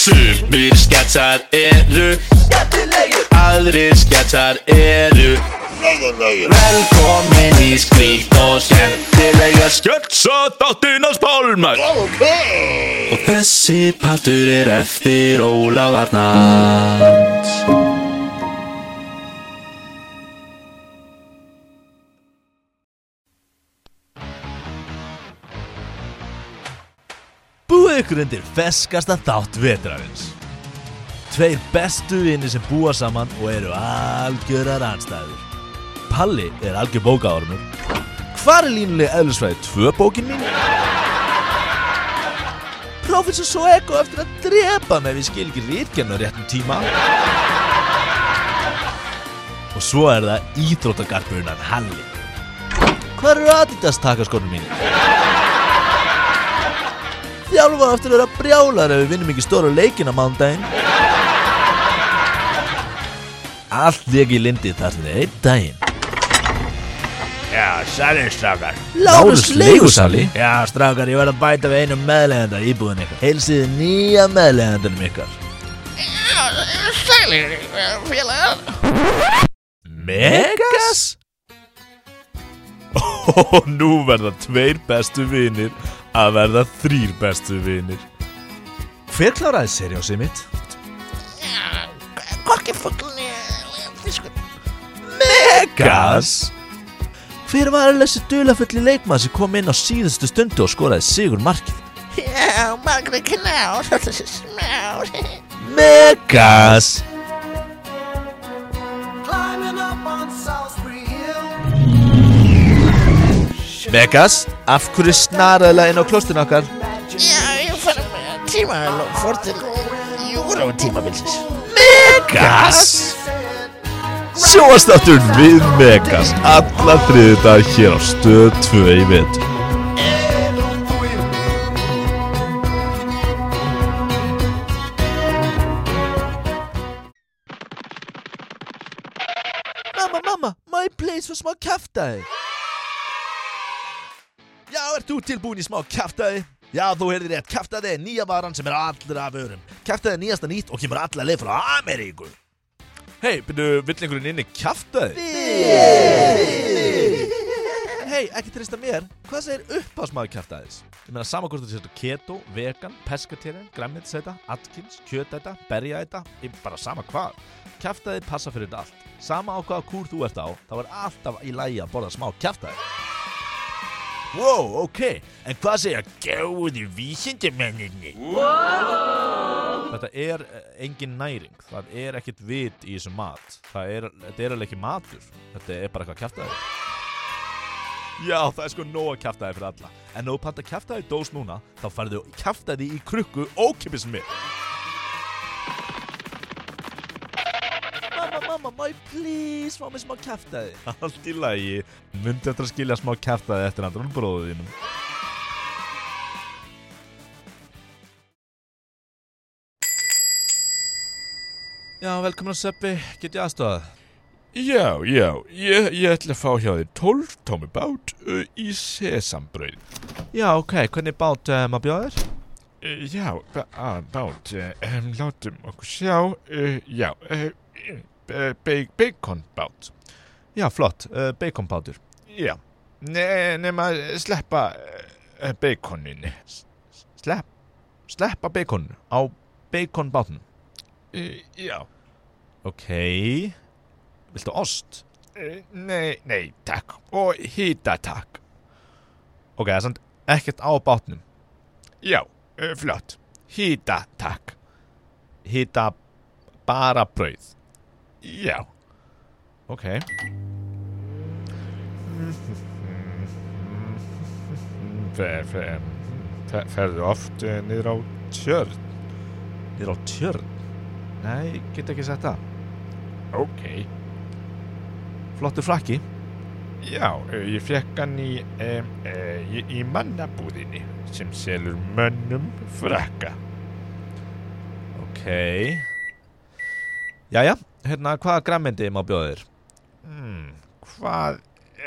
Sumir sketsar eru Skemmtilegir. Aðrir sketsar eru Velkomin í skrýtt og skemmtilega sketsa þáttinans pálmar. Ok. Og þessi partur er eftir Ólaf Arnalds Ykkur undir feskasta þátt vetrarins. Tveir bestu vinni sem búa saman og eru algjörar anstæður. Palli er algjör bókaormur. Hvar er línulega eðlisfræði 2 bókin mín? Professor Soeko eftir að drepa mig við skil ekki rítgernu á réttum tíma. Og svo er það íþróttagarpurinnan Halli. Hvar eru Adidas takaskornum mín? Þjálfa eftir að vera brjálar ef við vinnum ekki stóra leikin á mándaginn. Allt leik í lindi þar sem þið einn daginn. Já, sælir strákar Lárus Leigusali? Já, strákar, ég verð að bæta við einum meðlegenda íbúðin ykkar Heilsið nýja meðlegendunum ykkar. Sælir, félagar. Megas? Og nú verða tveir bestu vinir að verða þrýr bestu vinir. Hver kláraði seriósið mitt? Fiskur. Megas? Hver var þessi dulafulli leikmann sem kom inn á síðustu stundu og skoraði sigur markið? Já, Margaret Knár, þessi smár. Megas? Megas, af hverju snaraðilega inn á klostinu okkar? Já, ég fann með tíma og fór til júra og tímabilsis. Megas? Sjóastáttur við Megas Alla þriði dag hér á stöð 2 í vetur tilbúin í smá kæftæði? Já, þú heyrðir rétt, kæftæði er nýja varan sem er allra af örum Kæftæði er nýjasta nýtt og kemur alla leið frá Ameríku Hei, byrju, vill einhverjum inni kjaftaði? Hei, ekki trista mér, hvað segir uppásmaður kjaftaðis? Ég meina saman hvort þú setur keto, vegan, pescatarian, græmiðsæta, atkins, kjötæta, berjaæta, ég bara sama hvað. Kjaftaði passa fyrir allt. Sama á hvaða kúr þú ert á, þá er alltaf í lægi að borða smá kjaftaði. Wow, ok, en hvað segja gjóði vísindamenninni? Þetta er eh, engin næring, það er ekkit vit í þessum mat. Það er, þetta er alveg ekki matur, þetta er bara eitthvað kjaftaði Já, það er sko nóg að kjaftaði fyrir alla. En ef þú panta kjaftaði dós núna, þá færðu kjaftaði í krukku ókipis Mamma, please fá mig smá kjaftaði? Allt í lagi, myndi eftir að skilja smá kjaftaði eftir andrun bróðu þínum. Já, velkomin að Seppi, get ég aðstofað? Já, já, ég, ég ætla að fá hjá þér 12 tómi bát uh, í sesambrauð. Já, ok, hvernig bát uh, maður bjóða þér? uh, Já, bát, uh, um, látum okkur sjá. Uh, Já, uh, uh, be bacon bát. Já, flott, uh, baconbátur Já, ne nema sleppa uh, baconinu Slepp, sleppa bacon á baconbátnum uh, Já, Ok, viltu ost? nei, nei, takk. Og hýta takk. Ok, það er samt ekkert á bátnum. Já, flott. Hýta takk. Hita bara brauð Já. Ok. Fer, fer, fer, ferðu oft uh, niður á tjörn? Þið er á tjörn? Nei, get ekki sett það. Ok. Flottur frakki Já, uh, ég fekk hann í, um, uh, í, í mannabúðinni sem selur mönnum frakka. Ok. Jæja, hérna hvaða grammindi má bjóða þér? Hmm, hvað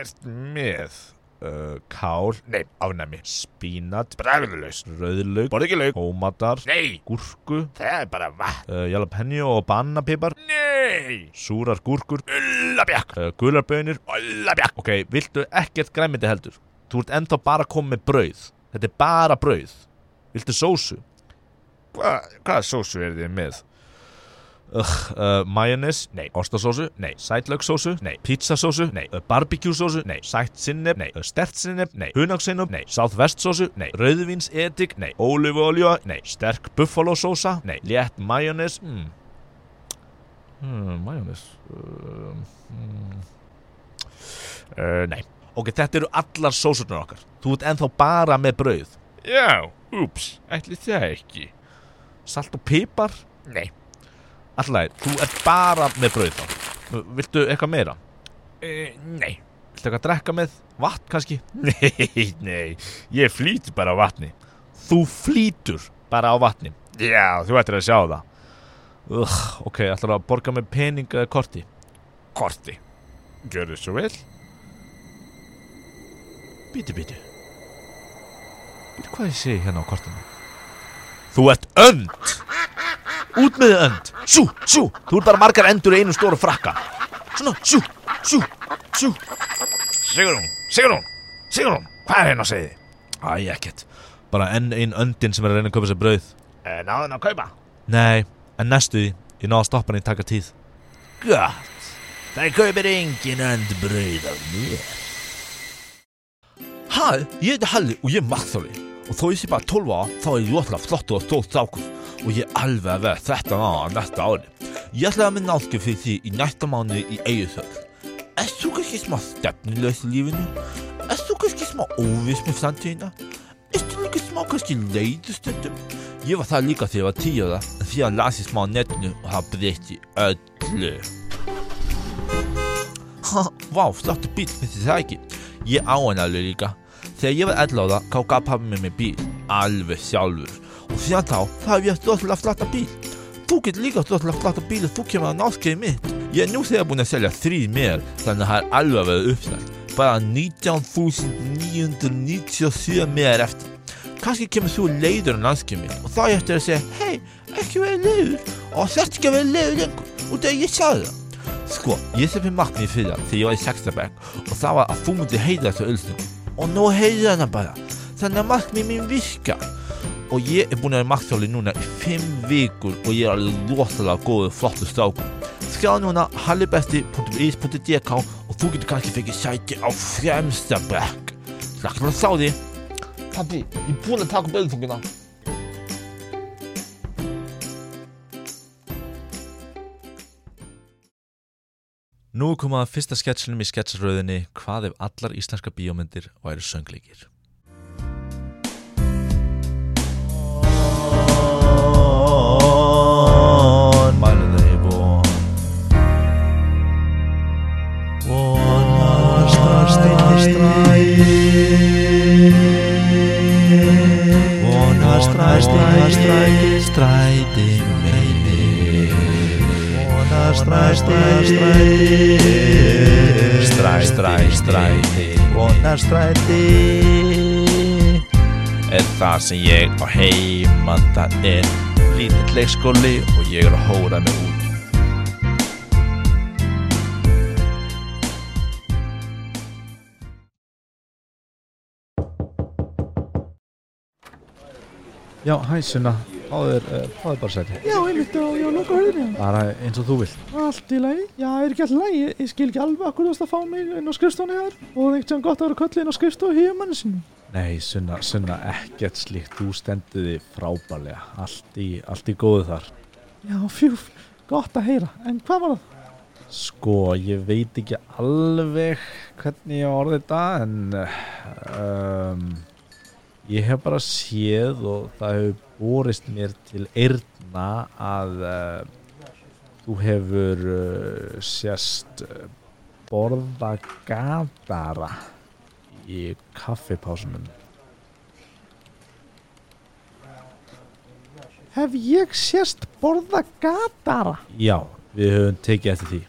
ert með? uh, kál, Nei, afnæmi. spínat, Bragðlaus. rauðlaug, Borð ekki lauk. tómatar, Nei, gúrku, það er bara vatn. uh, jalapeno og bannapipar, Nei, súrar gúrkur, ullabjakk. uh, gularbönir. Ullabjakk. Ok, viltu ekkert græmiti heldur? Þú ert ennþá bara með brauð. Þetta er bara brauð. Viltu sósu? Hva, hvaða sósu er þið með? Uh, majónis? Nei. Ostasósu? Nei. Sætlaugsósu? Nei. Pizzasósu? Nei. Uh, Barbecue-sósu? Nei. Sætt sinneb? Nei. Uh, Stert sinneb? Nei. Hunangsinneb? Nei. Southwest-sósu? Nei. Rauðvins edik? Nei. Ólífuolja? Nei. Sterk buffalo-sósa? Nei. Létt majónis? Hmm. Hmm, majónis? Uh, hmm. Uh, nei. Ok, þetta eru allar sósurnar okkar. Þú ert ennþá bara með brauð. Já, úps, ætli það ekki. Salt og pipar? Nei. Alltaf, þú ert bara með brauð þá. Viltu eitthvað meira? Uh, nei. Viltu eitthvað að drekka með? Vatn kannski? Nei, nei, ég flýti bara á vatni. Þú flýtur bara á vatni. Já, þú ættir að sjá það. Ugh, ok, ætlar að borga með pening eða korti? Korti. Gjörðu svo vel. Bíti, bíti. Bíti, hvað ég segi hérna á kortinu? Þú ert önd! Út með önd! Sjú, sjú! Þú ert bara margar endur í einu stóru frakka. Svona, sjú, sjú, sjú. Sigrún, Sigrún, Sigrún, hvað er hérna að segja þið? Æ, ekkert. Bara enn ein öndin sem er að reyna að köpa sér brauð. Uh, náðu hann að kaupa? Nei, en næstu því. Ég náðu að stoppa hann í taka tíð. Gott. Það kaupir engin önd brauð af mér. Hæ, ég heiti Halli og ég er Marþóli og þó ég sé bara 12 ára þá er ég ljótlega flottur og stóð strákur og ég er alveg að vera 13 ára næsta ári. Ég ætlaði að minna náttúrulega fyrir því í næsta mánuði í Eyjusöld. Er þú kannski smá stefnulegs í lífinu? Er þú kannski smá óviss með framtíðina? Er þú líka smá kannski leiðustundum? Ég var það líka þegar ég var 10 ára en því að las ég smá netinu og það breytti öllu. Vá, flottur bíl, finnst það ekki? Ég á hann alveg líka. Þegar ég var 11 ára, þá gaf pabbi mér mér bíl, alveg sjálfur. Og þá, þá hef ég stóðslega flotta bíl. Þú getur líka stóðslega flotta bíl og þú kemur að náskeiði mitt. Ég er nú þegar búinn að selja þrý mér, þannig að það er alveg að vera uppslægt. Bara 19.997 mér eftir. Kannski kemur þú leiður á náskeiði mitt og þá ég eftir að segja, hei, ekki vera leiður og þarft ekki vera leiður lengur, út af ég sagði það. Sko, ég sem fyrir markmið fyrir það þegar ég var í sextabæk og það var að þú myndi heyra þessu ölsningum. Og nú heyra hana bara. Þannig að markmið mín virkar. Og ég er búin að vera markþjóli núna í 5 vikur og ég er alveg rosalega góður flottur strákur. Skjá núna hallibesti.is.dk og þú getur kannski fengið sæti á fremsta bekk. Slakna að sá því. Pabbi, ég er búin að taka ölsninguna. Nú komað að fyrsta sketchinum í sketsröðinni Hvað ef allar íslenska bíómyndir væru söngleikir? Stræði stræði meini Vonar stræði stræði Stræði stræði stræði Vonar stræði Er það sem ég á heima Það er lítill leikskóli Og ég er að hóra mig út Já, hæ Sunna, fáður, fáður bara sæti. Já, einmitt og ég var loka hörðinni Bara eins og þú vilt. Allt í lagi, já, er ekki alltaf lagi? Ég, ég skil ekki alveg akkur þú varst að fá mig inn á skrifstofunni hér Og það er eitthvað gott að vera köllið inn á skrifstofu hjá manni sinni Nei, Sunna, Sunna, ekkert slíkt. Þú stendur þig frábælega Allt í, allt í góðu þar. Já, fjúf, gott að heyra. En hvað var það? Sko, ég veit ekki alveg hvernig ég orði þetta en um, ég hef bara séð og það hefur borist mér til eirna að uh, þú hefur uh, sérst uh, borða gatara í kaffipásunum. Hef ég sérst borða gatara? Já, við höfum tekið eftir því.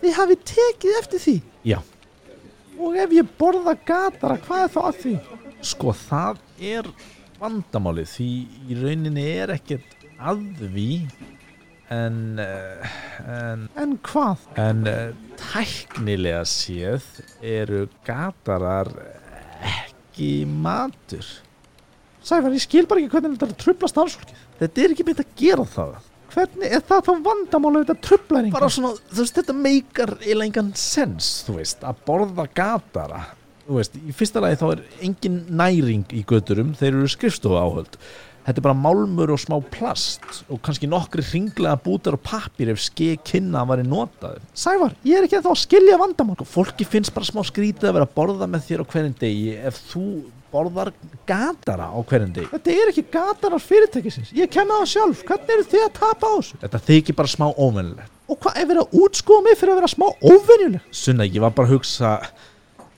Þið hafið tekið eftir því? Já. Og ef ég borða gatara, hvað er þá að því? Sko það er vandamálið því í rauninni er ekkert að því en, uh, en, En hvað? en uh, tæknilega séð eru gatarar ekki matur. Sævar, ég skil bara ekki hvernig þetta er að trubla starfsfólkið. Þetta er ekki meint að gera það. Hvernig er það þá vandamála þetta trublar Bara svona, þú veist, þetta meikar eiginlega engan sens, þú veist, að borða gatara. Þú veist, í fyrsta lagi þá er engin næring í göturum, þeir eru skrifstofu áhöld. Þetta er bara málmur og smá plast og kannski nokkri hringlega bútar og pappir ef skeið kynna að væri notaður. Sævar, ég er ekki ennþá að skilja vandamál. Fólki finnst bara smá skrítið að vera að borða með þér á hverjum degi ef þú borðar gatara á hverjum degi. Þetta er ekki gatarar fyrirtækisins. Ég kenna það sjálf. Hvernig eru þið að tapa á þessu? Þetta þykir bara smá óvennilegt. Og hvað er verið að útskúa mig fyrir að vera smá óvenjuleg? Sunna, ég var bara að hugsa,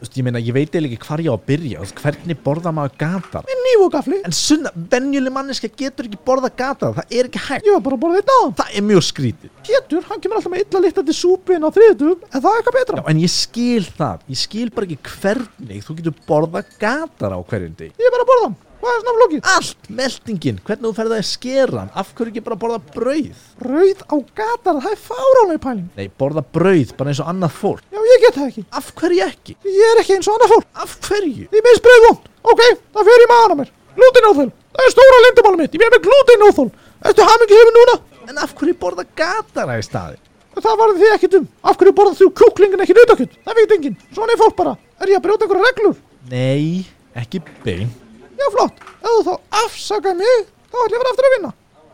þú veist, ég meina, ég veit eiginlega ekki hvar ég á að byrja, þú veist, hvernig borða maður gatara? Með nýf og gafli. En sunna, venjuleg manneska getur ekki borða gatara, það er ekki hægt. Ég var bara að borða þetta á. Það er mjög skrítið. Pétur, hann kemur alltaf með illa littandi súpu inn á þriðutum. En það er eitthvað betra. Já, en ég skil það, ég skil bara ekki hvernig þú getur borða gatara á hverjum degi. Ég er bara að borða. Hvað er svona flókið? Allt, meldingin, hvernig þú ferði að skera hann, af hverju ekki bara borða brauð? Rauð á gatara, það er fárálega pæling. Nei, borða brauð, bara eins og annað fólk. Já, ég get það ekki. Af hverju ekki? Ég er ekki eins og annað fólk. Af hverju? Ég minnst brauð vond. Ok, það maðan á mér. Glútinóþól. Það er stóra lindamálum mitt. Ég með glútinóþól. Ertu hamingi hefur núna? En af hverju borða gatara í staði? Það varði þið ekkert um. Af hverju borða þú kjúklingin ekki nautakjöt? Það veit enginn. Svona er fólk bara. Er ég að brjóta einhverja reglur? Nei, ekki bein. Já, flott. Ef þú þá afsaka mig, þá ætlum ég að vera aftur að vinna.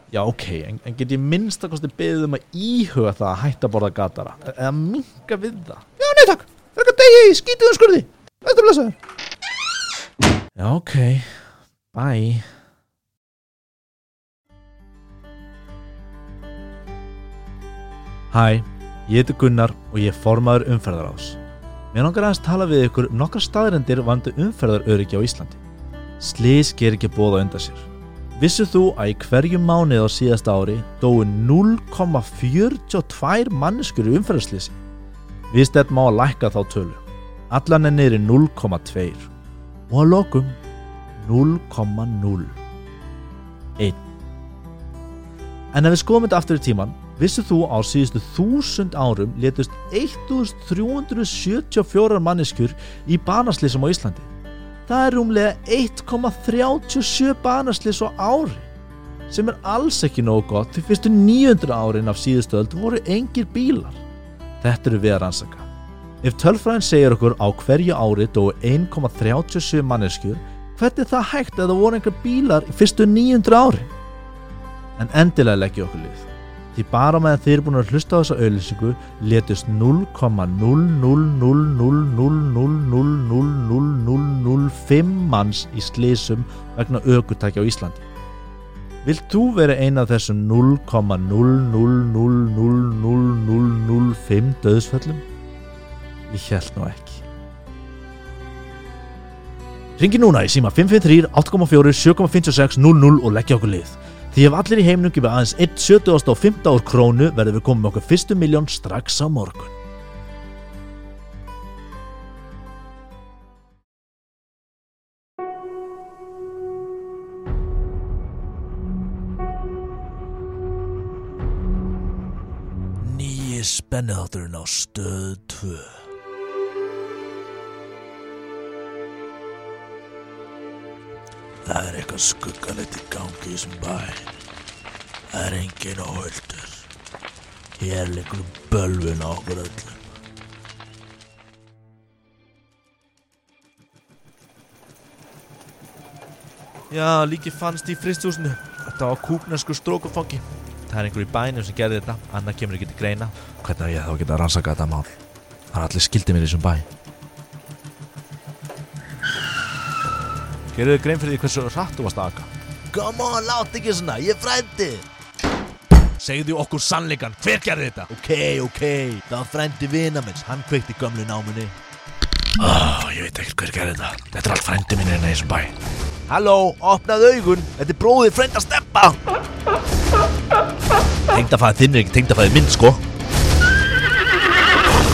Já, ok, en, en get ég minnst að kosti beðið um að íhuga það að hætta að borða gatara? Eða minka við það? Já, nei takk. Það er ekki að degi í skítuðum skurði. Þetta blessaður. Já, ok, bye. Hæ, ég heiti Gunnar og ég er formaður umferðarás. Mér langar aðeins tala við ykkur um nokkar staðrendir vandu umferðaröryggi á Íslandi. Slís ger ekki bóða undan sér. Vissið þú að í hverju mánuð á síðasta ári dói 0,42 manneskur umferðarslýsi? Við stefnum á að lækka þá tölu. Allan er í 0,2 og að lokum 0,01. En ef við skoðum þetta aftur í tíman, vissið þú á síðustu þúsund árum letust 1374 manneskur í banaslýsum á Íslandi. Það er rúmlega 1,37 banaslýs á ári sem er alls ekki nógu gott því fyrstu 900 árin af síðustöld voru engir bílar. Þetta eru við að rannsaka. Ef tölfræðin segir okkur á hverju ári dói 1,37 manneskjur, hvernig er það hægt að það voru einhver bílar í fyrstu 900 ári? En endilega leggja okkur lið. Því bara meðan þið eru búin að hlusta á þessa auðlýsingu letist 0,00000000005 manns í slísum vegna aukutækja á Íslandi. Vilt þú vera eina af þessum 0,0000005 döðsföllum? Ég held nú ekki. Ringi núna í síma 553 8,4 7,56 00 og leggja okkur lið. Því ef allir í heiminum gefur aðeins 1,70 og 15 ár krónu verður við komið með okkur fyrstu miljón strax á morgun. Nýji spenniðátturinn á stöð 2 Það er eitthvað skuggalegt í gangi í þessum bæ. Það er engin óhöldur. Hér liggur bölvun á okkur öllum. Já, líki fannst í fristúsinu. Þetta var kúknarsku strókufangi. Það er einhver í bænum sem gerði þetta, annað kemur ekki til greina. Hvernig á ég þá að geta rannsakað þetta mál? Það er allir skildið mér í þessum bæ. Gerðu þið grein fyrir því hversu hratt þú varst að aka? Come on, látt ekki svona, ég er frændi. Segðu okkur sannleikan, hver gerði þetta? Ok, ok, það var frændi vina minns, hann kveikti gömlu námunni. Oh, Ég veit ekkert hver gerði þetta. Þetta er allt frændi minn hérna í þessum bæ. Halló, opnaðu augun, þetta er bróðið frænd að steppa Tengdafæði þinn er ekki tengdafæði minn, sko.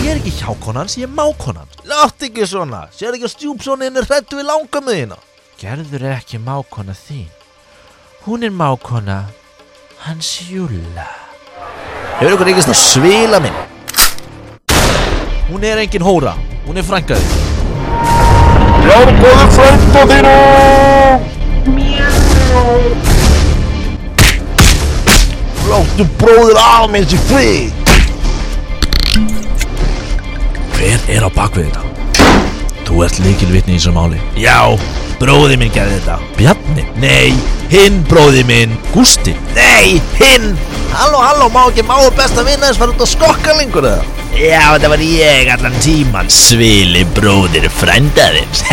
Ég er í hjákonans, ég er mákonans Látt ekki svona, sér ekki að stjúpsónin er hrættu við langamu þína Gerður er ekki mákona þín. Hún er mákona hans Júlla. Hefur ykkur ekki að svila minn Hún er engin hóra, hún er frænkaði Bjargaðu frænda þínu! Láttu bróður af mér sér frið Hver er á bakvið þetta? Þú ert líkilvitni í þessu máli Já, bróði minn gerði þetta Bjarni? Nei, hinn bróði minn Gústi? Nei, hinn Halló, halló, má ekki máður best að vinna þess fara út að skokka lengur eða? Já, þetta var ég allan tíman Svili bróðir frændaðins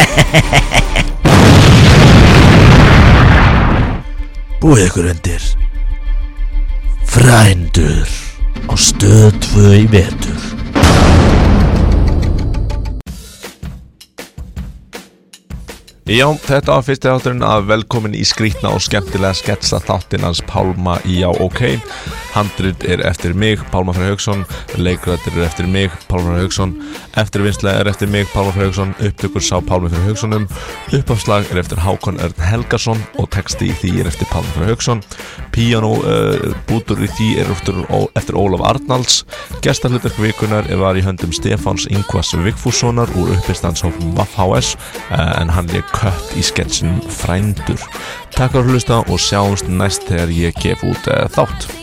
Búið ykkur undir Frændur á stöð 2 í vetur Já, þetta var fyrsti þátturinn að velkomin í skrítna og skemmtilega sketsa þáttinn hans Pálma í Já OK. Handrit er eftir mig, Pálma Freyr Haugsson Leikrættir er eftir mig, Pálma Freyr Haugsson Eftirvinnslega er eftir mig, Pálma Freyr Haugsson Upptökur sá Pálma Freyr Haugssonum Uppafslag er eftir Hákon Örn Helgason og texti í því er eftir Pálma Freyr Haugsson Piano uh, bútur í því er eftir, eftir Ólaf Arnalds. Gestahlutark vikunar er var í höndum Stefáns Ingvas Vigfússonar úr uppistandshófum Kött í sketsinum Frændur. Takk fyrir að hlusta og sjáumst næst þegar ég gef út uh, þátt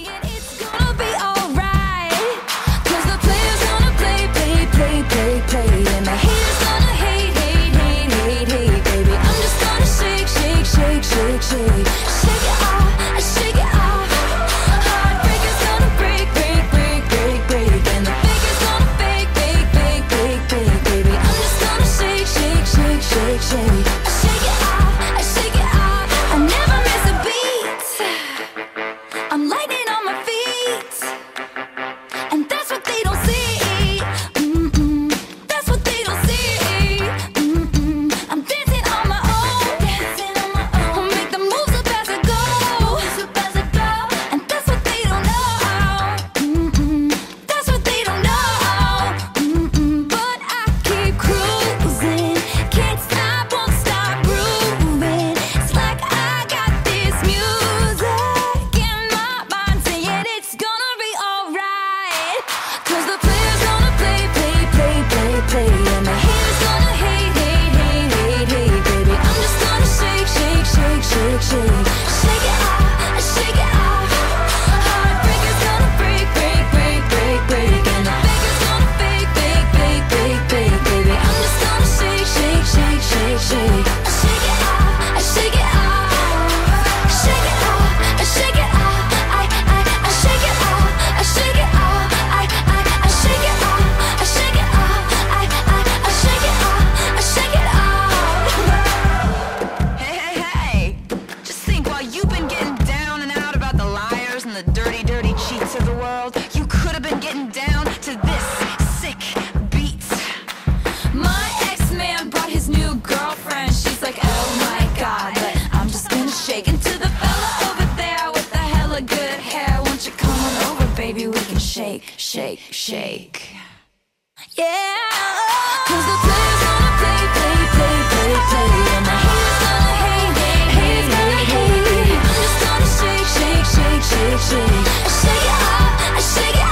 shake, shake, shake. Yeah. Cause the player's gonna play, play, play, play, play. And my haters gonna hate, hate, hate, hate, hate. I'm just gonna shake, shake, shake, shake, shake. I shake it up, I shake it